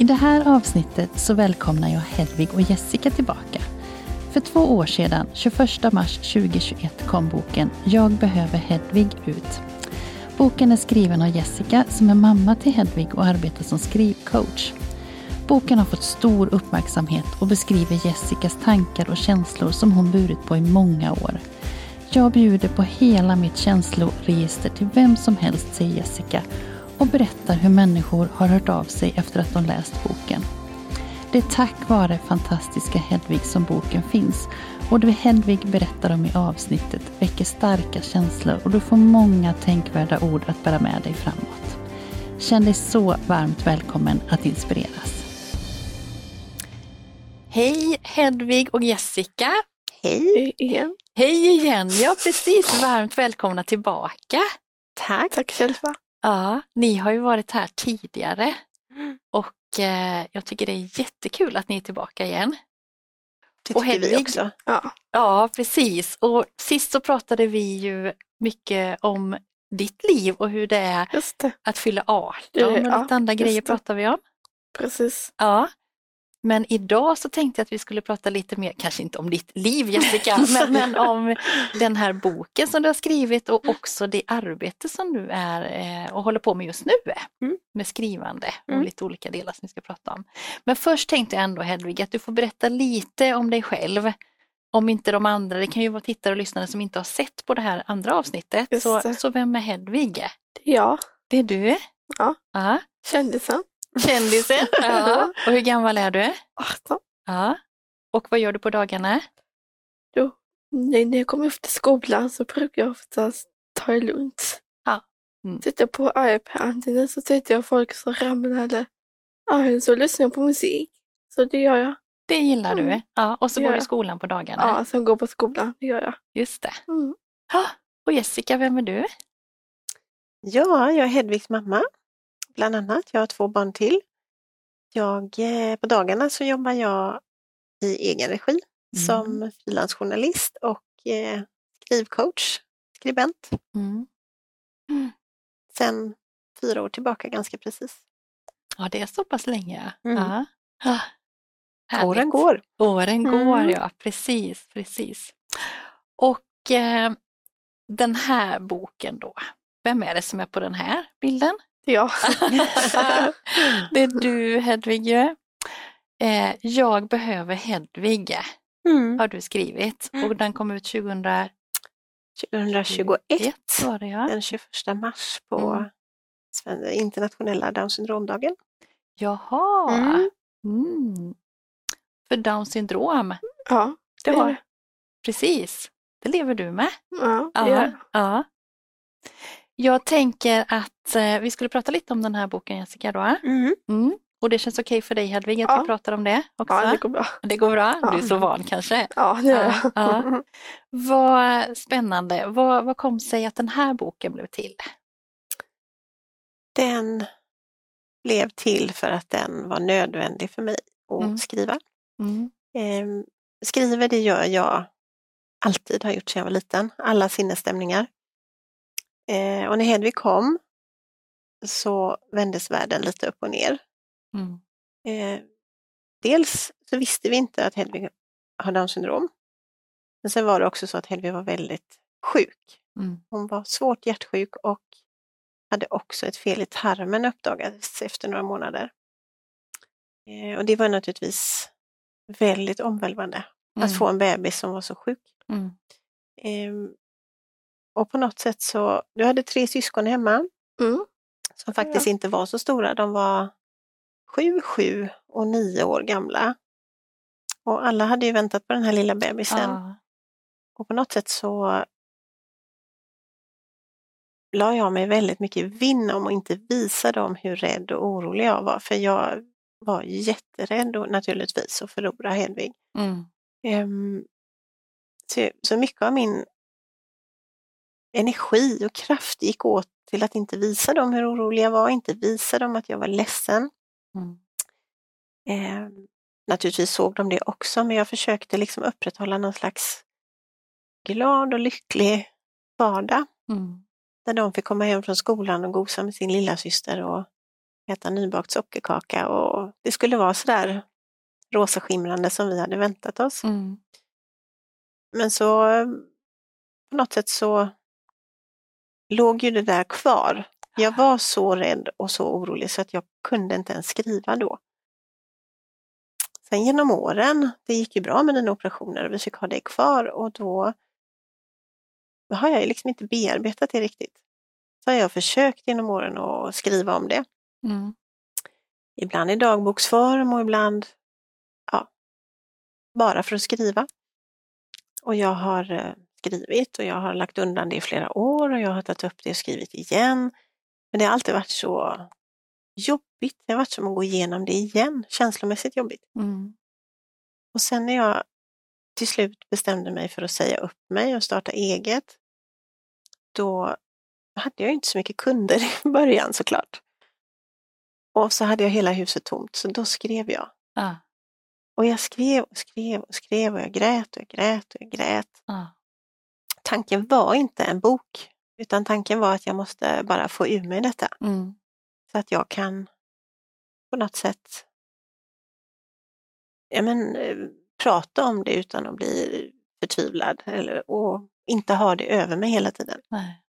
I det här avsnittet så välkomnar jag Hedvig och Jessica tillbaka. För två år sedan, 21 mars 2021, kom boken Jag behöver Hedvig ut. Boken är skriven av Jessica som är mamma till Hedvig och arbetar som skrivcoach. Boken har fått stor uppmärksamhet och beskriver Jessicas tankar och känslor som hon burit på i många år. Jag bjuder på hela mitt känsloregister till vem som helst, säger Jessica och berättar hur människor har hört av sig efter att de läst boken. Det är tack vare fantastiska Hedvig som boken finns och det Hedvig berättar om i avsnittet väcker starka känslor och du får många tänkvärda ord att bära med dig framåt. Känn dig så varmt välkommen att inspireras. Hej Hedvig och Jessica! Hej igen! Hej igen! Ja precis, varmt välkomna tillbaka! Tack! Tack själva! Ja, ni har ju varit här tidigare och eh, jag tycker det är jättekul att ni är tillbaka igen. Det tycker Hedvig, vi också. Ja. ja, precis. Och sist så pratade vi ju mycket om ditt liv och hur det är det. att fylla 18 och ja, lite andra grejer pratar vi om. Precis. Ja, men idag så tänkte jag att vi skulle prata lite mer, kanske inte om ditt liv Jessica, men, men, om den här boken som du har skrivit och också det arbete som du är eh, och håller på med just nu mm. med skrivande och mm. lite olika delar som vi ska prata om. Men först tänkte jag ändå Hedvig att du får berätta lite om dig själv. Om inte de andra, det kan ju vara tittare och lyssnare som inte har sett på det här andra avsnittet. Så, så vem är Hedvig? Det är jag. Det är du? Ja. ja. Kändisen. Kändisen? Ja. Och hur gammal är du? 18. Ja. Och vad gör du på dagarna? Jo, när jag kommer efter skolan så brukar jag oftast ta det lugnt. Ja. Mm. Sitta på iPaden så tittar jag på folk som ramlar eller ja, så lyssnar jag på musik. Så det gör jag. Det gillar mm. du? Ja. Och så går du i skolan på dagarna? Ja, så går på skolan, det gör jag. Just det. Mm. Ja. Och Jessica, vem är du? Ja, jag är Hedvigs mamma bland annat. Jag har två barn till. Jag, eh, på dagarna så jobbar jag i egen regi mm. som frilansjournalist och eh, skrivcoach, skribent. Mm. Mm. Sen fyra år tillbaka ganska precis. Ja, det är så pass länge. Mm. Ja. Ah, Åren går. Åren går, mm. ja precis, precis. Och eh, den här boken då, vem är det som är på den här bilden? Ja. det är du Hedvig eh, Jag behöver Hedvig mm. har du skrivit och den kom ut 2000... 2021 var det, ja. den 21 mars på mm. internationella Down syndromdagen. Jaha, mm. Mm. för Down syndrom. Ja, det var det. Precis, det lever du med. Ja, det ja. ja. Jag tänker att eh, vi skulle prata lite om den här boken Jessica då. Mm. Mm. Och det känns okej okay för dig Hedvig att ja. vi pratar om det också? Ja, det går bra. Det går bra? Ja. Du är så van kanske? Ja, det är jag. Ja. Vad spännande. Vad, vad kom sig att den här boken blev till? Den blev till för att den var nödvändig för mig att mm. skriva. Mm. Eh, skriver det gör jag alltid, har gjort sedan jag var liten. Alla sinnesstämningar. Eh, och när Hedvig kom så vändes världen lite upp och ner. Mm. Eh, dels så visste vi inte att Hedvig har Downs syndrom. Men sen var det också så att Hedvig var väldigt sjuk. Mm. Hon var svårt hjärtsjuk och hade också ett fel i tarmen uppdagades efter några månader. Eh, och det var naturligtvis väldigt omvälvande mm. att få en bebis som var så sjuk. Mm. Eh, och på något sätt så, du hade tre syskon hemma mm. som faktiskt ja. inte var så stora. De var sju, sju och nio år gamla. Och alla hade ju väntat på den här lilla bebisen. Ja. Och på något sätt så la jag mig väldigt mycket vinn om att inte visa dem hur rädd och orolig jag var. För jag var jätterädd och, naturligtvis att förlora Hedvig. Mm. Så, så mycket av min energi och kraft gick åt till att inte visa dem hur orolig jag var, inte visa dem att jag var ledsen. Mm. Ehm, naturligtvis såg de det också, men jag försökte liksom upprätthålla någon slags glad och lycklig vardag. Mm. Där de fick komma hem från skolan och gosa med sin lilla syster och äta nybakt sockerkaka och det skulle vara sådär rosaskimrande som vi hade väntat oss. Mm. Men så på något sätt så låg ju det där kvar. Jag var så rädd och så orolig så att jag kunde inte ens skriva då. Sen genom åren, det gick ju bra med dina operationer och vi fick ha det kvar och då, då har jag liksom inte bearbetat det riktigt. Så har jag försökt genom åren att skriva om det. Mm. Ibland i dagboksform och ibland ja, bara för att skriva. Och jag har eh, skrivit och jag har lagt undan det i flera år och jag har tagit upp det och skrivit igen. Men det har alltid varit så jobbigt. Det har varit som att gå igenom det igen, känslomässigt jobbigt. Mm. Och sen när jag till slut bestämde mig för att säga upp mig och starta eget, då hade jag inte så mycket kunder i början såklart. Och så hade jag hela huset tomt, så då skrev jag. Ah. Och jag skrev och skrev och skrev och jag grät och jag grät och jag grät. Ah. Tanken var inte en bok, utan tanken var att jag måste bara få ur mig detta. Mm. Så att jag kan på något sätt ja, men, eh, prata om det utan att bli förtvivlad eller, och inte ha det över mig hela tiden. Nej.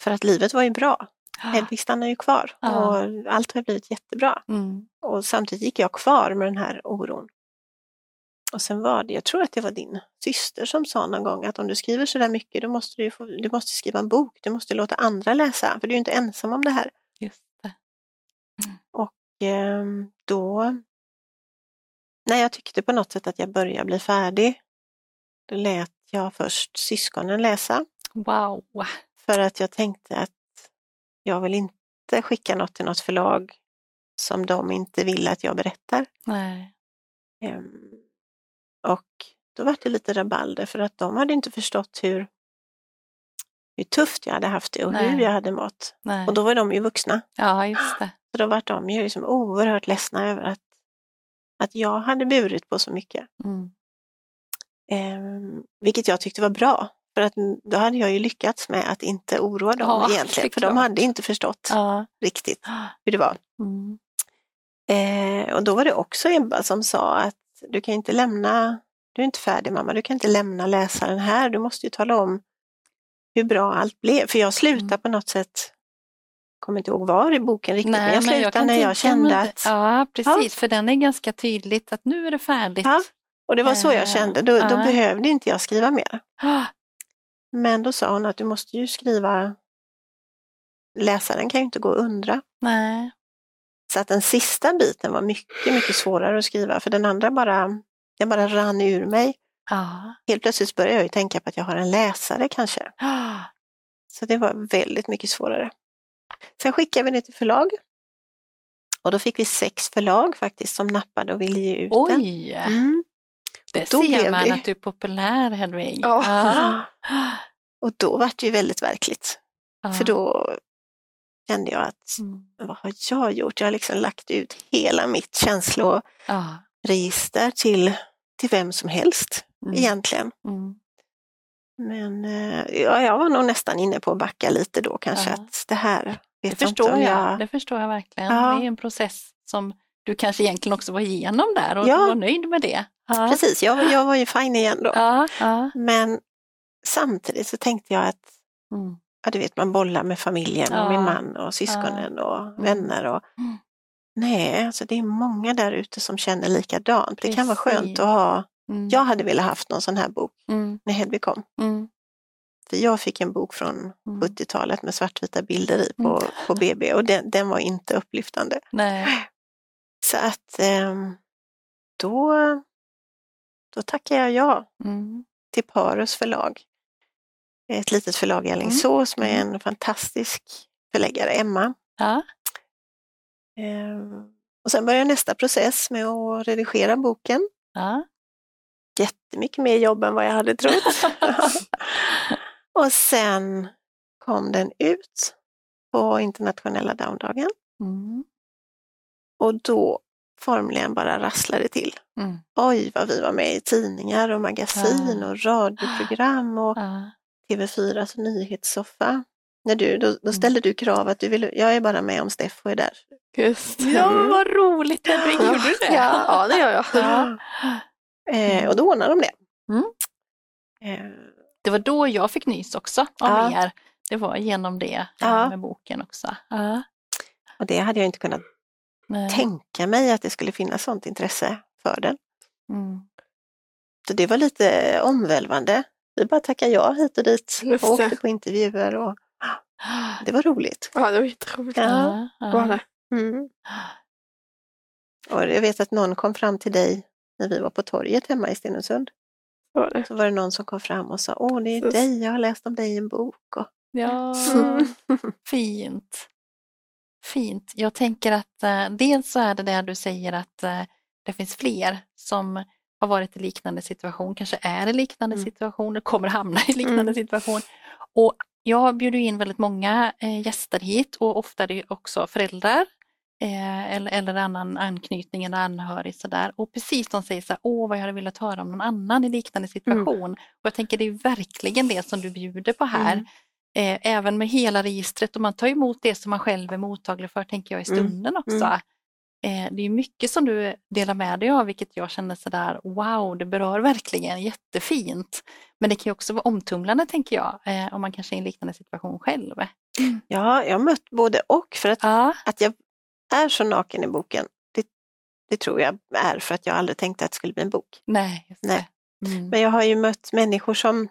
För att livet var ju bra. Ah. Hedvig stannar ju kvar Ja. och allt har blivit jättebra. Mm. Och samtidigt gick jag kvar med den här oron. Och sen var det, jag tror att det var din syster som sa någon gång att om du skriver så där mycket då måste du, få, du måste skriva en bok, du måste låta andra läsa, för du är ju inte ensam om det här. Just det. Ehm, då, när jag tyckte på något sätt att jag började bli färdig, då lät jag först syskonen läsa. Wow. För att jag tänkte att jag vill inte skicka något till något förlag som de inte vill att jag berättar. Nej. Ehm, och då var det lite rabalder för att de hade inte förstått hur, hur tufft jag hade haft det och Nej. hur jag hade mått. Nej. Och då var de ju vuxna. Ja, just det. Så då var de ju liksom oerhört ledsna över att, att jag hade burit på så mycket. Mm. Ehm, vilket jag tyckte var bra. För att då hade jag ju lyckats med att inte oroa dem Ja, egentligen. För de hade inte förstått Ja. riktigt hur det var. Mm. Eh, och då var det också Ebba som sa att du kan inte lämna, du är inte färdig mamma, du kan inte lämna läsaren här, du måste ju tala om hur bra allt blev. För jag slutade Mm. på något sätt, kommer inte ihåg var i boken riktigt, men jag slutade när jag kände att, Ja, precis, för den är ganska tydligt att nu är det färdigt. Ja. och det var så jag Eh, kände, då, då ja. behövde inte jag skriva mer. Ah, Men då sa hon att du måste ju skriva, läsaren kan ju inte gå och undra. Nej. Så att den sista biten var mycket, mycket svårare att skriva, för den andra bara, den bara rann ur mig. Ja. Helt plötsligt började jag ju tänka på att jag har en läsare kanske. Ah. Så det var väldigt mycket svårare. Sen skickade vi det till förlag. Och då fick vi sex förlag faktiskt som nappade och ville ge ut den. Oj! Mm. Det Då ser man det- att du är populär, Hedvig. Ja. Ah. Och då var det ju väldigt verkligt. För då kände jag att Mm. vad har jag gjort? Jag har liksom lagt ut hela mitt känsloregister Ah. till, till vem som helst Mm. egentligen. Mm. Men eh, ja, jag var nog nästan inne på att backa lite då kanske. Ja. Att det här vet Det förstår jag. jag... Det förstår jag verkligen. Ja. Det är en process som du kanske egentligen också var igenom där och Ja. du var nöjd med det. Ja. Precis, jag, jag var ju fine igen då. Men samtidigt så tänkte jag att Mm. Ja, du vet, man bollar med familjen Ja. och min man och syskonen och vänner. Och, Mm. Nej, alltså det är många där ute som känner likadant. Det kan vara Precis. skönt att ha. Mm. Jag hade velat haft någon sån här bok Mm. när Hedvig kom. Mm. För jag fick en bok från Mm. 70-talet med svartvita bilder i på, på BB och den, den var inte upplyftande. Nej. Så att ehm, då, då tackar jag ja Mm. till Parus förlag. Ett litet förlag i Alingsås med en fantastisk förläggare, Emma. Ja. Ehm, Och sen börjar nästa process med att redigera boken. Ja. Jättemycket mer jobb än vad jag hade trott. och sen kom den ut på internationella downdagen Mm. och då formligen bara rasslade till. Mm. Oj, vad vi var med i tidningar och magasin Ja. och radioprogram och Ja. TV4s nyhetssoffa. När du, då, Mm. då ställde du krav att du vill, jag är bara med om Steffo är där. Just det. ja, men vad roligt Hedvig, gjorde du det? Ja, ja, det gör jag. Ja. Eh, och då ordnade de det. Mm. Eh, Det var då jag fick nys också om Ja. er. Det var genom det Ja. med boken också. Ja. och det hade jag inte kunnat Nej. tänka mig att det skulle finnas sånt intresse för den. Mm. Så det var lite omvälvande. Vi bara tackade ja hit och dit och åkte på intervjuer och det var roligt. Ja, det var jätteroligt. Ja. Ja, Var det. Mm. Och jag vet att någon kom fram till dig när vi var på torget hemma i Stenungsund. Var det. Så var det någon som kom fram och sa, åh det är Så- dig, jag har läst om dig i en bok. Och, ja, fint. Fint. Jag tänker att eh, dels så är det det du säger att eh, det finns fler som har varit i liknande situation, kanske är i liknande Mm. situation, eller kommer hamna i liknande Mm. situation. Och jag bjuder in väldigt många eh, gäster hit och ofta är det också föräldrar eh, eller, eller annan anknytning eller anhörig sådär. Och precis de säger så här, åh vad jag hade velat höra om någon annan i liknande situation. Och jag tänker det är verkligen det som du bjuder på här. Mm. Eh, även med hela registret och man tar emot det som man själv är mottaglig för tänker jag i Mm. stunden också. Mm. Eh, det är mycket som du delar med dig av vilket jag känner sådär wow det berör verkligen jättefint. Men det kan ju också vara omtumlande tänker jag eh, om man kanske är i en liknande situation själv. ja, jag har mött både och. För att, Ja, att jag är så naken i boken, det, det tror jag är för att jag aldrig tänkte att det skulle bli en bok. nej. Nej. Mm. Men jag har ju mött människor som,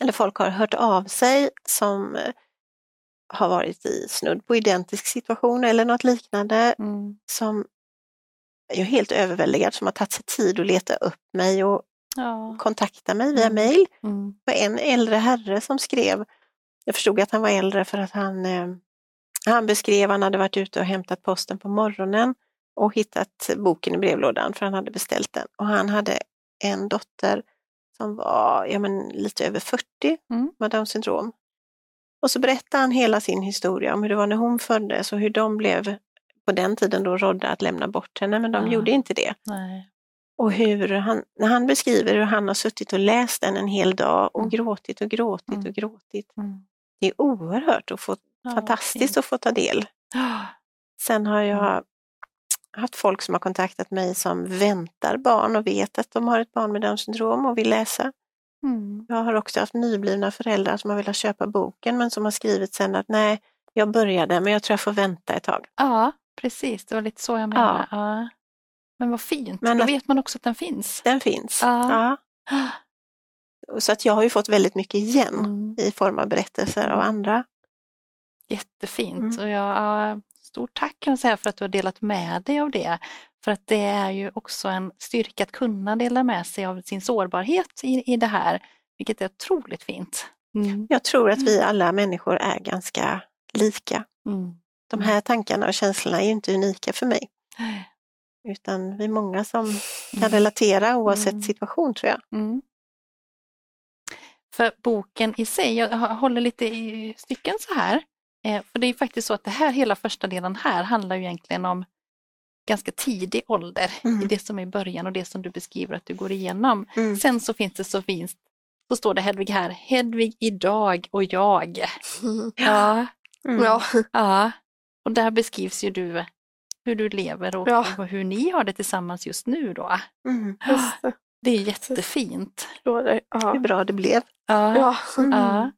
eller folk har hört av sig som eh, har varit i snudd på identisk situation eller något liknande Mm. som jag är helt överväldigad som har tagit sig tid att leta upp mig och Ja. kontakta mig via Mm. mail. Mm. Det var en äldre herre som skrev, jag förstod att han var äldre för att han, eh, han beskrev, han hade varit ute och hämtat posten på morgonen och hittat boken i brevlådan för han hade beställt den. Och han hade en dotter som var ja, men, lite över 40 Mm. med Downs syndrom. Och så berättade han hela sin historia om hur det var när hon föddes och hur de blev på den tiden då rådda att lämna bort henne, men de Ja. gjorde inte det. Nej. Och hur han, när han beskriver hur han har suttit och läst den en hel dag och Mm. gråtit och gråtit Mm. och gråtit. Mm. Det är oerhört och få, Ja, fantastiskt fint. att få ta del. Sen har jag Mm. haft folk som har kontaktat mig som väntar barn och vet att de har ett barn med Downs syndrom och vill läsa. Mm. Jag har också haft nyblivna föräldrar som har velat köpa boken men som har skrivit sen att nej, jag började men jag tror jag får vänta ett tag. ja, precis. Det var lite så jag menade. Ja. Men vad fint. Men Då att- vet man också att den finns. Den finns. Ja. Ja. Så att jag har ju fått väldigt mycket igen Mm. i form av berättelser av andra. Jättefint. Mm. Och jag, ja, stort tack kan jag säga för att du har delat med dig av det. För att det är ju också en styrka att kunna dela med sig av sin sårbarhet i, i det här, vilket är otroligt fint. Mm. Jag tror att vi alla människor är ganska lika. Mm. De här tankarna och känslorna är ju inte unika för mig. Utan vi är många som kan Mm. relatera oavsett Mm. situation tror jag. Mm. För boken i sig, jag håller lite i stycken så här. Eh, för det är faktiskt så att det här, hela första delen här handlar ju egentligen om ganska tidig ålder i Mm. det som är i början och det som du beskriver att du går igenom. Mm. Sen så finns det så fint, så står det Hedvig här, Hedvig idag och jag. Ja, Mm. Ja, ja. Och där beskrivs ju du hur du lever och, Ja. och hur ni har det tillsammans just nu då. Mm. just det. Det är jättefint. Dig. Hur Ja. bra det blev. Ja. ja, Ja.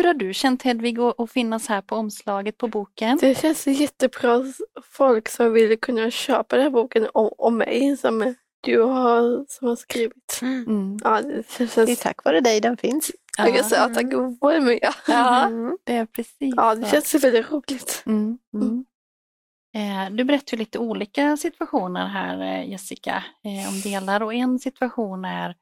Hur har du känt Hedvig att finnas här på omslaget på boken? det känns jättebra. Folk som vill kunna köpa den här boken om, om mig som du har, som har skrivit. Mm. Ja, det känns... Det är tack vare dig den finns. Jag kan säga att tack vare mig. Ja. Ja, Mm. det är precis ja, det så. känns väldigt roligt. Mm. Mm. Eh, Du berättar lite olika situationer här eh, Jessica, eh, om delar och en situation är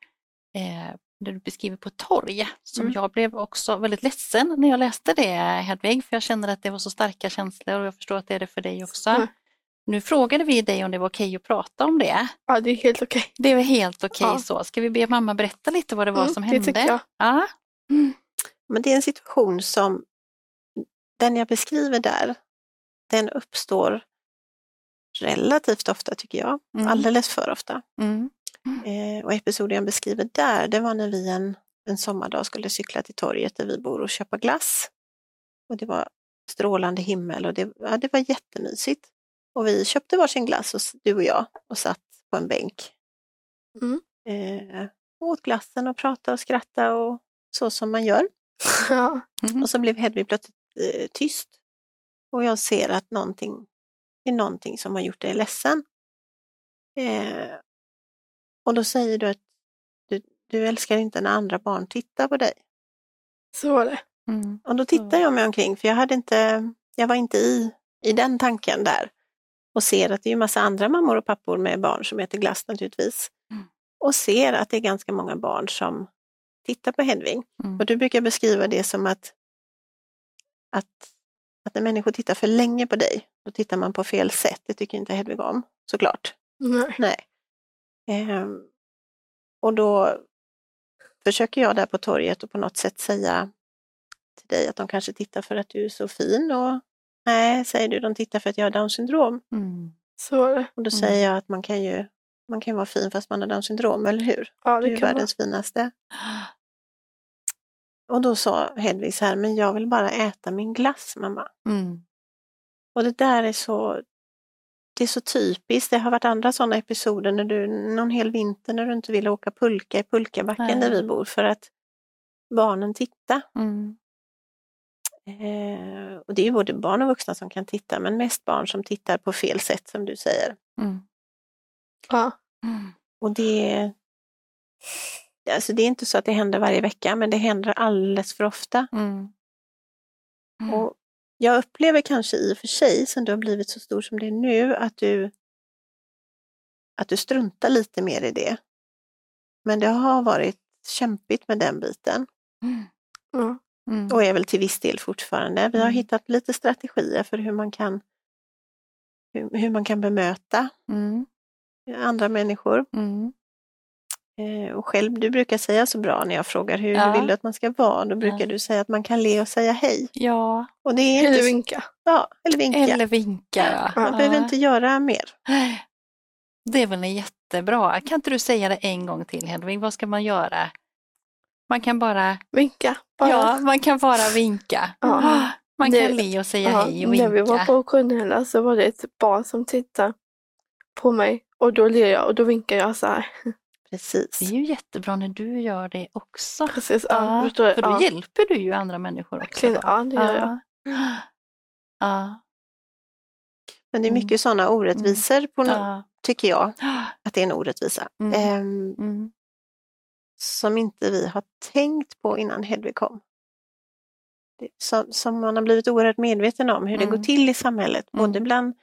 där du beskriver på torg som Mm. jag blev också väldigt ledsen när jag läste det Hedvig, för jag känner att det var så starka känslor och jag förstår att det är det för dig också. Mm. Nu frågade vi dig om det var okej att prata om det. Ja, det är helt okej. Det var helt okej Ja. så. Ska vi be mamma berätta lite vad det var Mm, som det hände? tycker jag. Ja. Men det är en situation som, den jag beskriver där, den uppstår relativt ofta tycker jag. Mm. Alldeles för ofta. Mm. Eh, och episoden jag beskriver där, det var när vi en, en sommardag skulle cykla till torget där vi bor och köpa glass. Och det var strålande himmel och det, ja, det var jättemysigt. Och vi köpte varsin glass, och, du och jag, och satt på en bänk. Mm. Eh, åt glassen och pratade och skrattade och så som man gör. Ja. Mm. Och så blev Hedvig plötsligt eh, tyst. Och jag ser att någonting, det är någonting som har gjort dig ledsen. Eh, och då säger du att du, du älskar inte när andra barn tittar på dig. Så var det. Mm. Och då tittar jag mig omkring för jag, hade inte, jag var inte i, i den tanken där. Och ser att det är en massa andra mammor och pappor med barn som äter glass naturligtvis. Mm. Och ser att det är ganska många barn som tittar på Hedvig. Mm. Och du brukar beskriva det som att, att, att när människor tittar för länge på dig, då tittar man på fel sätt. Det tycker inte Hedvig om, såklart. Nej. Nej. Ehm, och då försöker jag där på torget och på något sätt säga till dig att de kanske tittar för att du är så fin och nej, säger du, de tittar för att jag har Downs syndrom. Mm. Så. Och då Mm. säger jag att man kan ju man kan vara fin fast man har Downs syndrom, eller hur? Ja, Du det är kan vara. världens finaste. Och då sa Hedvig så här, men jag vill bara äta min glass mamma. Mm. Och det där är så, det är så typiskt. Det har varit andra sådana episoder när du, någon hel vinter när du inte ville åka pulka i pulkabacken Nej. där vi bor för att barnen tittar. Mm. Eh, och det är ju både barn och vuxna som kan titta, men mest barn som tittar på fel sätt som du säger. Mm. Ja. Mm. Och det, alltså det är inte så att det händer varje vecka, men det händer alldeles för ofta. Mm. Mm. Och jag upplever kanske i och för sig, sen du har blivit så stor som det är nu, att du, att du struntar lite mer i det. Men det har varit kämpigt med den biten Mm. Ja. Mm. och är väl till viss del fortfarande. Vi har Mm. hittat lite strategier för hur man kan, hur, hur man kan bemöta Mm. andra människor. Mm. Eh, och själv, du brukar säga så bra när jag frågar hur Ja. vill du att man ska vara, då brukar Ja. du säga att man kan le och säga hej. Ja, Och det är inte, Eller så- vinka. ja, eller vinka. eller vinka. Ja. Man behöver inte göra mer. Det är väl en jättebra. Kan inte du säga det en gång till Hedvig? Vad ska man göra? Man kan bara, Vinka. Bara. ja, man kan bara vinka. Ja. Man Det- kan le och säga Ja, hej och när vi var vinka. på Sjönhälla så var det ett barn som tittade på mig och då ler jag och då vinkar jag så här. Precis. Det är ju jättebra när du gör det också. Precis, ja, Ja, för då ja. hjälper du ju andra människor också. Då. ja, det gör jag. Ja. Men det är Mm. mycket sådana orättvisor, på no- tycker jag, att det är en orättvisa. Mm. Ehm, Mm. som inte vi har tänkt på innan Hedvig kom. Som, som man har blivit oerhört medveten om hur det Mm. går till i samhället, Mm. både bland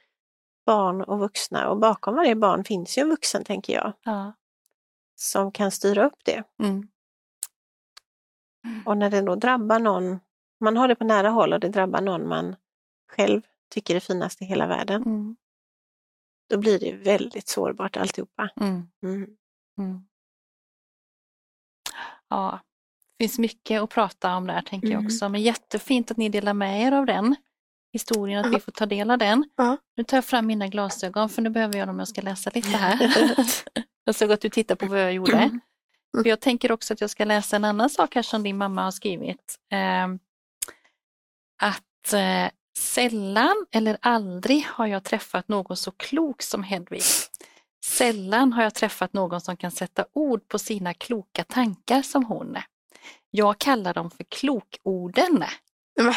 barn och vuxna. Och bakom varje barn finns ju en vuxen, tänker jag, Ja. Som kan styra upp det. Mm. Och när det då drabbar någon, man har det på nära håll och det drabbar någon man själv tycker är finast i hela världen, Mm. då blir det väldigt sårbart alltihopa. Mm. Mm. Mm. Ja, det finns mycket att prata om där tänker jag Mm. också. Men jättefint att ni delar med er av den historien, att vi får ta del av den. Nu tar jag fram mina glasögon för nu behöver jag dem om jag ska läsa lite här. jag såg att du tittar på vad jag gjorde. Mm. För jag tänker också att jag ska läsa en annan sak här som din mamma har skrivit. Eh, att eh, sällan eller aldrig har jag träffat någon så klok som Hedvig. Sällan har jag träffat någon som kan sätta ord på sina kloka tankar som hon. Jag kallar dem för klokorden.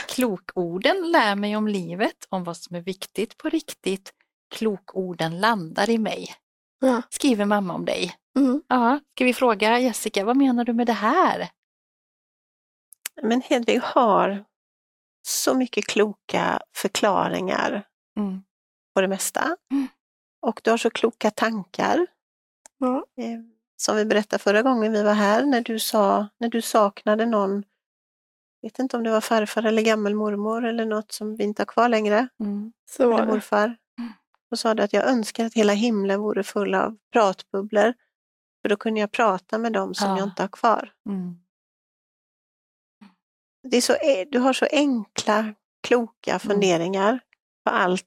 Klokorden lär mig om livet, om vad som är viktigt på riktigt. Klokorden landar i mig. Ja. Skriver mamma om dig. Mm. Ja, ska vi fråga Jessica, vad menar du med det här? Men Hedvig har så mycket kloka förklaringar Mm. på det mesta. Mm. Och du har så kloka tankar. Ja. Eh, som vi berättade förra gången vi var här, när du, sa, när du saknade någon, vet inte om det var farfar eller gammelmormor eller något som vi inte har kvar längre, Så var eller det. morfar. Mm. Då sa du att jag önskar att hela himlen vore full av pratbubblor. För då kunde jag prata med dem som Ja. jag inte har kvar. Mm. Det är så, e- du har så enkla, kloka Mm. funderingar på allt.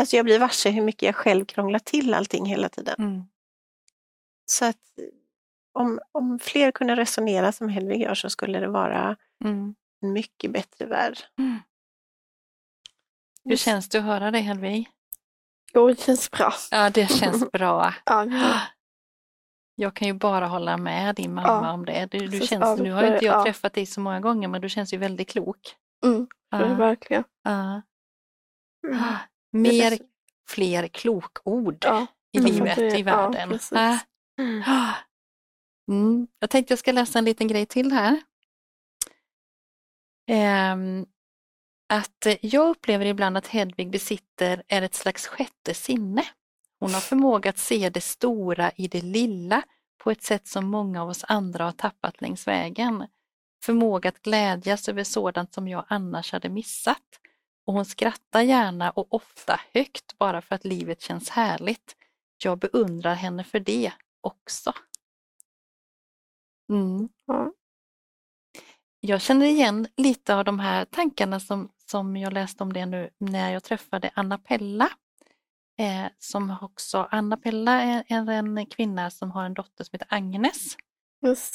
Alltså jag blir varse hur mycket jag själv krånglar till allting hela tiden. Mm. Så att om, om fler kunde resonera som Hedvig gör så skulle det vara Mm. en mycket bättre värld. Hur känns det att höra det Helvig? Jo, det känns bra. Ja, det känns bra. Ja, ja. Jag kan ju bara hålla med din mamma Ja. om det. Du, du känns, ja, nu har inte jag ja. träffat dig så många gånger men du känns ju väldigt klok. Mm, det är Ja. verkligen. Ja. Mm. Mer, Det är fler klokord Ja. i Mm, livet, i världen. Mm. Jag tänkte jag ska läsa en liten grej till här. Ehm, att jag upplever ibland att Hedvig besitter är ett slags sjätte sinne. Hon har förmåga att se det stora i det lilla på ett sätt som många av oss andra har tappat längs vägen. Förmåga att glädjas över sådant som jag annars hade missat. Och hon skrattar gärna och ofta högt bara för att livet känns härligt. Jag beundrar henne för det också. Mm. Ja. Jag känner igen lite av de här tankarna som, som jag läste om det nu när jag träffade Anna Pella. Eh, som också, Anna Pella är, är en kvinna som har en dotter som heter Agnes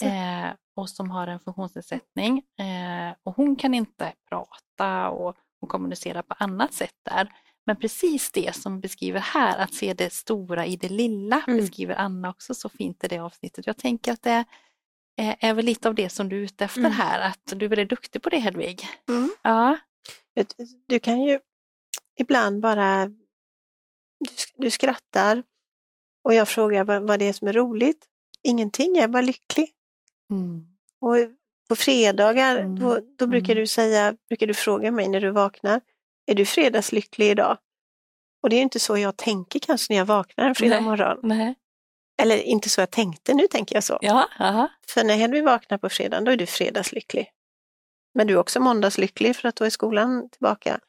eh, och som har en funktionsnedsättning. Eh, och hon kan inte prata och hon kommunicerar på annat sätt där. Men precis det som beskriver här, att se det stora i det lilla, Mm. beskriver Anna också så fint i det avsnittet. Jag tänker att det är, är väl lite av det som du är ute efter Mm. här, att du är väldigt duktig på det Hedvig. Mm. Ja, Du kan ju ibland bara, du, du skrattar och jag frågar vad, vad det är som är roligt. Ingenting, jag är bara lycklig. mm. Och på fredagar Mm. då, då brukar Mm. du säga, brukar du fråga mig när du vaknar, är du fredagslycklig idag? Och det är inte så jag tänker kanske när jag vaknar en fredag morgon. Nej. Eller inte så jag tänkte, nu tänker jag så. Ja, aha. För när Hedvig vaknar på fredagen, då är du fredagslycklig. Men du är också måndagslycklig för att då är skolan tillbaka.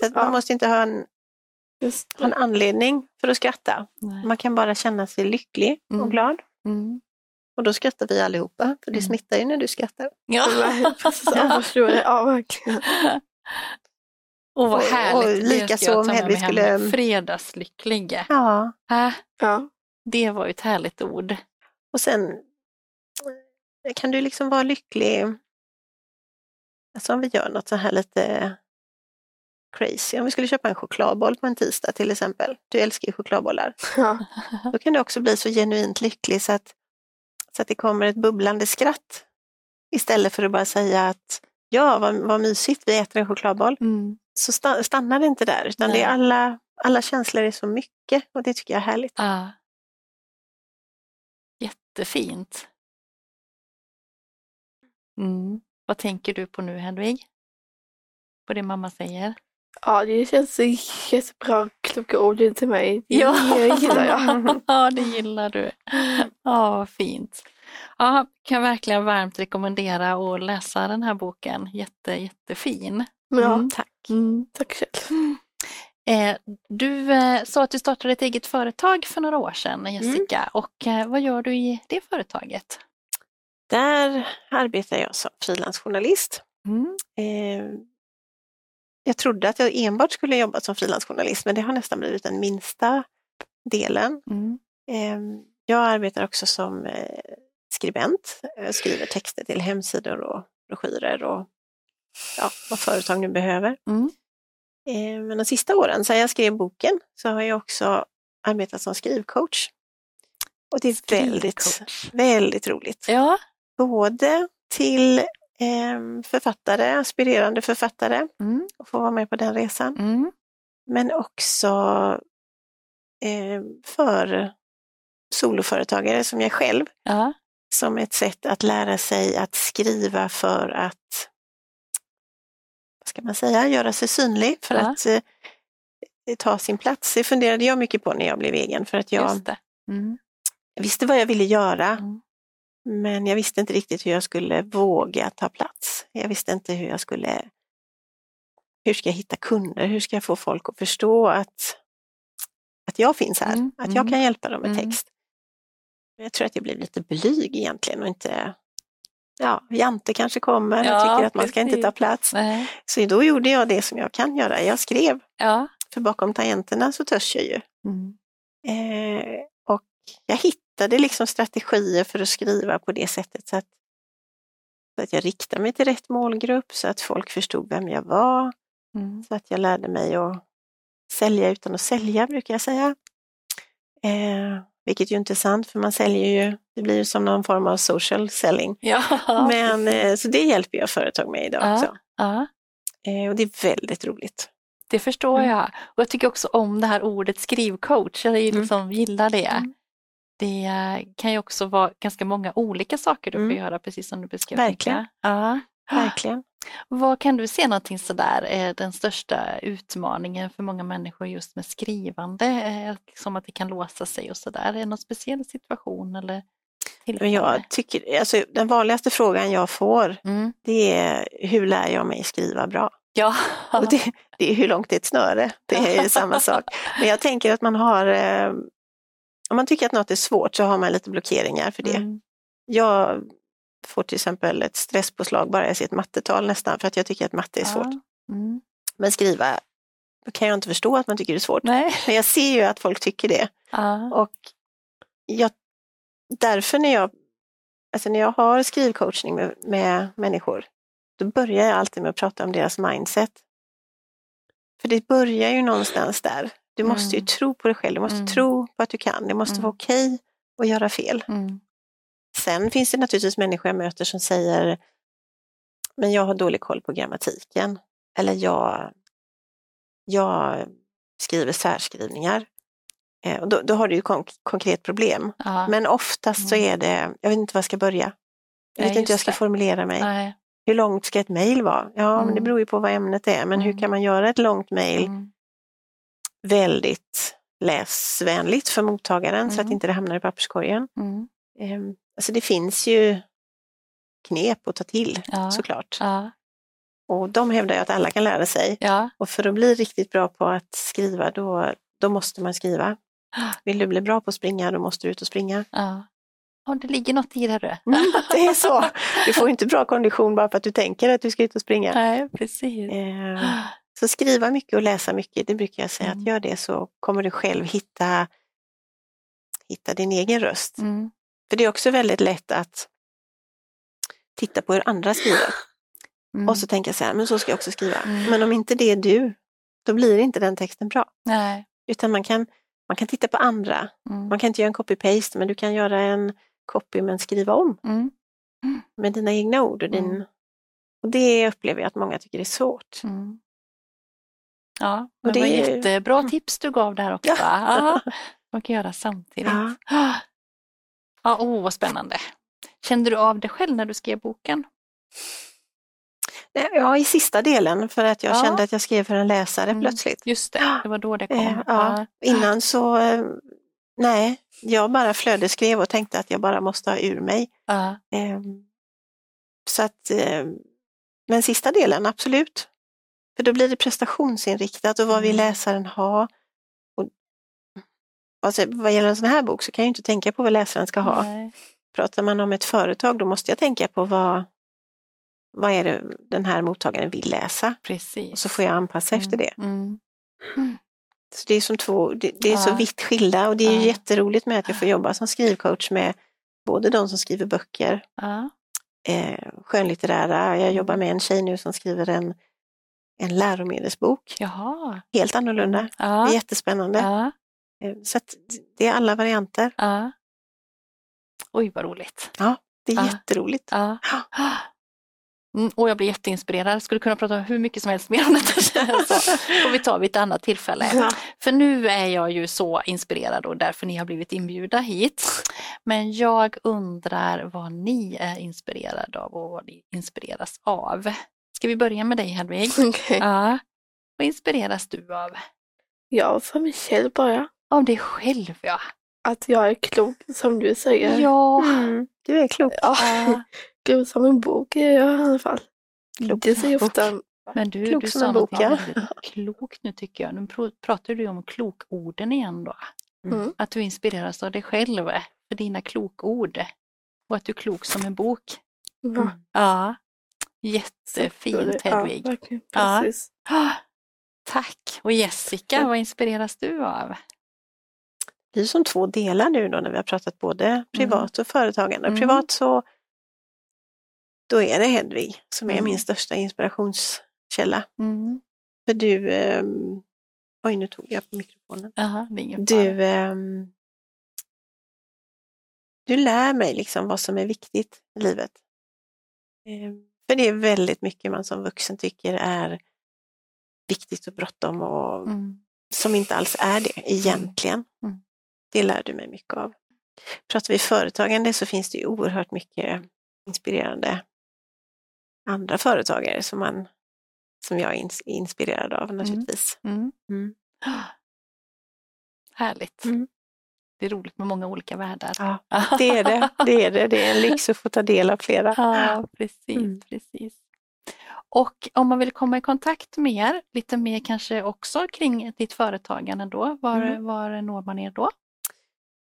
Så att Ja. man måste inte ha en, Just ha en anledning för att skratta. Nej. Man kan bara känna sig lycklig Mm. och glad. Mm. Och då skrattar vi allihopa, för det Mm. smittar ju när du skrattar. Ja. Det. Ja, verkligen. Och vad Och- härligt. och det lika ska jag så ta om med Hedvig skulle- Fredagslycklig. Ja, Äh, Ja. Det var ju ett härligt ord. och sen eh, kan du liksom vara lycklig. Alltså om vi gör något så här lite crazy. Om vi skulle köpa en chokladboll på en tisdag till exempel. Du älskar ju chokladbollar. Ja. Då kan du också bli så genuint lycklig så att, så att det kommer ett bubblande skratt. Istället för att bara säga att ja, vad, vad mysigt, vi äter en chokladboll. Mm. Så sta- stannar det inte där, utan det är alla, alla känslor är så mycket och det tycker jag är härligt. Ja. Jättefint. Mm. Vad tänker du på nu Hedvig? På det mamma säger? ja, det känns jättebra kloka ord till mig. Det gillar jag. ja, det gillar du. Ja, fint. Ja, kan verkligen varmt rekommendera att läsa den här boken. Jätte, jättefin. Ja, Mm. Tack. Mm. tack själv. Eh, du eh, sa att du startade ett eget företag för några år sedan, Jessica. Och eh, vad gör du i det företaget? Där arbetar jag som frilansjournalist. Mm. Jag trodde att jag enbart skulle jobba som frilansjournalist, men det har nästan blivit den minsta delen. Mm. Eh, jag arbetar också som skribent. Jag skriver texter till hemsidor och broschyrer och ja, vad företag nu behöver. Eh, men de sista åren, sedan jag skrev boken, så har jag också arbetat som skrivcoach. Och det är väldigt, Skrivcoach. väldigt roligt. Ja. Både till eh, författare, aspirerande författare, Mm. och få vara med på den resan. Mm. Men också eh, för soloföretagare som jag själv, Ja. som ett sätt att lära sig att skriva för att, ska man säga, göra sig synlig, för Ja. att eh, ta sin plats. Det funderade jag mycket på när jag blev egen, för att jag, det. Mm. jag visste vad jag ville göra, Mm. men jag visste inte riktigt hur jag skulle våga ta plats. Jag visste inte hur jag skulle, hur ska jag hitta kunder, hur ska jag få folk att förstå att att jag finns här, Mm, att jag mm, kan hjälpa dem med mm. text. Jag tror att jag blev lite blyg egentligen och inte, ja, Jante kanske kommer och Ja, tycker att man ska inte ta plats. Nej. Så då gjorde jag det som jag kan göra, jag skrev. Ja. För bakom tangenterna så törs jag ju. Mm. Eh, och jag hittade liksom strategier för att skriva på det sättet så att, så att jag riktade mig till rätt målgrupp, så att folk förstod vem jag var, Mm. så att jag lärde mig att sälja utan att sälja, brukar jag säga. Eh, vilket ju inte är sant, för man säljer ju, det blir ju som någon form av social selling. Ja. Men, eh, så det hjälper jag företag med idag Ja. också. ja. Eh, och det är väldigt roligt. Det förstår Mm. jag. Och jag tycker också om det här ordet skrivcoach. Jag Mm. liksom gillar det. Mm. Det eh, kan ju också vara ganska många olika saker du Mm. får göra, precis som du beskrev. Verkligen. Ja. Verkligen. Vad kan du se någonting sådär är den största utmaningen för många människor just med skrivande? Eh, Som att det kan låsa sig och sådär. Är det någon speciell situation eller Men jag tycker, alltså, den vanligaste frågan jag får Mm. det är hur lär jag mig skriva bra? Ja. Och det, det är hur långt är ett snöre? Det är ju samma sak. Men jag tänker att man har, eh, om man tycker att något är svårt så har man lite blockeringar för det. Mm. Jag får till exempel ett stresspåslag bara jag ser ett mattetal nästan för att jag tycker att matte är svårt. Ja. Mm. Men skriva då kan jag inte förstå att man tycker det är svårt. Nej. Men jag ser ju att folk tycker det. Ja. Och jag, därför när jag, alltså när jag har skrivcoachning med, med människor, då börjar jag alltid med att prata om deras mindset. För det börjar ju någonstans där. Du måste ju Mm. tro på dig själv, du måste Mm. tro på att du kan, det måste Mm. vara okej att göra fel. Mm. Sen finns det naturligtvis människor jag möter som säger, men jag har dålig koll på grammatiken. Eller jag, jag skriver särskrivningar. Eh, och då, då har du ju konk konkret problem. Ja. Men oftast så Mm. är det, jag vet inte var jag ska börja. Jag vet inte hur jag ska det. formulera mig. Nej. Hur långt ska ett mejl vara? Ja, men det Mm. beror ju på vad ämnet är. Men hur Mm. kan man göra ett långt mejl Mm. väldigt läsvänligt för mottagaren så att Mm. inte det hamnar i papperskorgen? Mm. Eh, alltså det finns ju knep att ta till Ja. såklart. Ja. Och de hävdar jag att alla kan lära sig. Ja. Och för att bli riktigt bra på att skriva då, då måste man skriva. Vill du bli bra på att springa då måste du ut och springa. Ja. Ja, det ligger något i det du. Mm, det är så. Du får inte bra kondition bara för att du tänker att du ska ut och springa. Nej, precis. Eh, så skriva mycket och läsa mycket, det brukar jag säga Mm. att gör det så kommer du själv hitta, hitta din egen röst. Mm. För det är också väldigt lätt att titta på hur andra skriver Mm. och så tänka så här, men så ska jag också skriva. Mm. Men om inte det är du, då blir inte den texten bra. Nej. Utan man kan, man kan titta på andra. Mm. Man kan inte göra en copy-paste, men du kan göra en copy men skriva om Mm. med dina egna ord. Och, din, Mm. och det upplever jag att många tycker är svårt. Mm. Ja, Och det var är jättebra tips du gav där också. Ja. Ja. Man kan göra samtidigt. Ja. Ja, åh vad spännande. Kände du av det själv när du skrev boken? Ja, i sista delen för att jag Ja. kände att jag skrev för en läsare Mm. plötsligt. Just det, det var då det kom. Eh, ja. Innan så, eh, nej, jag bara flödeskrev och tänkte att jag bara måste ha ur mig. Ja. Eh, Så att, eh, men sista delen, absolut. För då blir det prestationsinriktat och vad vill Mm. läsaren ha? Alltså, vad gäller en sån här bok så kan jag inte tänka på vad läsaren ska ha. Nej. Pratar man om ett företag då måste jag tänka på vad, vad är det den här mottagaren vill läsa? Precis. Och så får jag anpassa efter det. Mm. Så det är, som två, det, det är så Ja. vitt skilda och det är Ja. jätteroligt med att jag får jobba som skrivcoach med både de som skriver böcker, Ja. eh, skönlitterära. Jag jobbar med en tjej nu som skriver en, en läromedelsbok. Jaha. Helt annorlunda. Det är Ja. jättespännande. Ja. Eh, Så att det är alla varianter. Ja. Oj, vad roligt. Det är Ja. jätteroligt. Ja. Mm, och jag blir jätteinspirerad. Skulle kunna prata hur mycket som helst mer om detta. Så får vi ta vid ett annat tillfälle. Ja. För nu är jag ju så inspirerad och därför ni har blivit inbjudna hit. Men jag undrar vad ni är inspirerade av och vad ni inspireras av. Ska vi börja med dig Hedvig? Okej. Ja. Vad inspireras du av? Ja, för mig själv bara. Av dig själv ja. Att jag är klok, som du säger. Ja. Mm, du är klok. Ja, Ja. god som en bok är jag i alla fall. Klok Det säger ofta Men du, Klok du som sa en bok, ja. klokt nu tycker jag. Nu pr- pratar du om klokorden igen då. Mm. Att du inspireras av dig själv för dina klokord. Och att du är klok som en bok. Ja, Ja, jättefint. Ja, Hedvig. Ja. Precis. Ah, Tack! Och Jessica, vad inspireras du av? Det är som två delar nu då när vi har pratat både privat och företagande. Mm. Privat så då är det Hedvig som är Mm. min största inspirationskälla. Mm. För du, ehm, oj nu tog jag på mikrofonen. Aha. Du, ehm, du lär mig liksom vad som är viktigt i livet. Ehm, för det är väldigt mycket man som vuxen tycker är viktigt och bråttom och Mm. som inte alls är det egentligen. Mm. Det lär du mig mycket av. Pratar vi företagande så finns det ju oerhört mycket inspirerande andra företagare som, man, som jag är ins- inspirerad av naturligtvis. Mm. Mm. Härligt. Mm. Det är roligt med många olika världar. Ja, det är det. Det är det. Det är en lyx att få ta del av flera. Ja, precis, Mm. precis. Och om man vill komma i kontakt med er, lite mer kanske också kring ditt företagande då, var, Mm. var når man er då?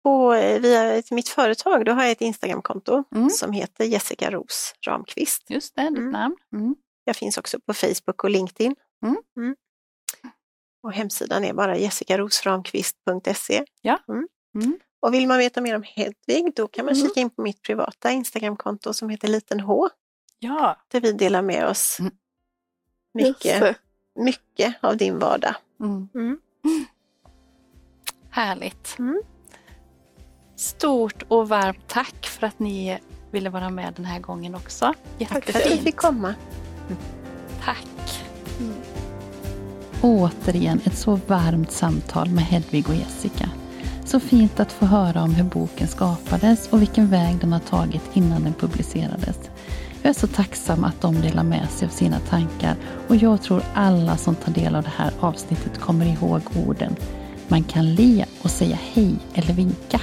Och eh, via mitt företag då har jag ett Instagramkonto Mm. som heter Jessica Ros Ramqvist. Just det, ditt Mm. namn. Mm. Jag finns också på Facebook och LinkedIn. Mm. Och hemsidan är bara jessikarosramqvist.se. Ja. Mm. Mm. Och vill man veta mer om Hedvig då kan man Mm. kika in på mitt privata Instagramkonto som heter Liten H. Ja. Där vi delar med oss Mm. Mycket, mycket av din vardag. Mm. Mm. Härligt. Mm. Stort och varmt tack för att ni ville vara med den här gången också. Tack för att vi Jättefint. fick komma. Tack. Återigen ett så varmt samtal med Hedvig och Jessica. Så fint att få höra om hur boken skapades och vilken väg den har tagit innan den publicerades. Jag är så tacksam att de delar med sig av sina tankar och jag tror alla som tar del av det här avsnittet kommer ihåg orden Man kan le och säga hej eller vinka.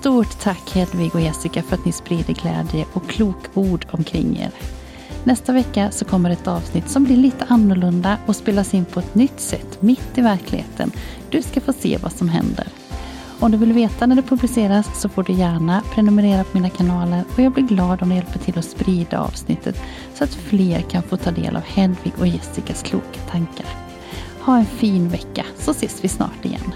Stort tack Hedvig och Jessica för att ni sprider glädje och klok-ord omkring er. Nästa vecka så kommer ett avsnitt som blir lite annorlunda och spelas in på ett nytt sätt mitt i verkligheten. Du ska få se vad som händer. Om du vill veta när det publiceras så får du gärna prenumerera på mina kanaler och jag blir glad om du hjälper till att sprida avsnittet så att fler kan få ta del av Hedvig och Jessicas kloka tankar. Ha en fin vecka så ses vi snart igen.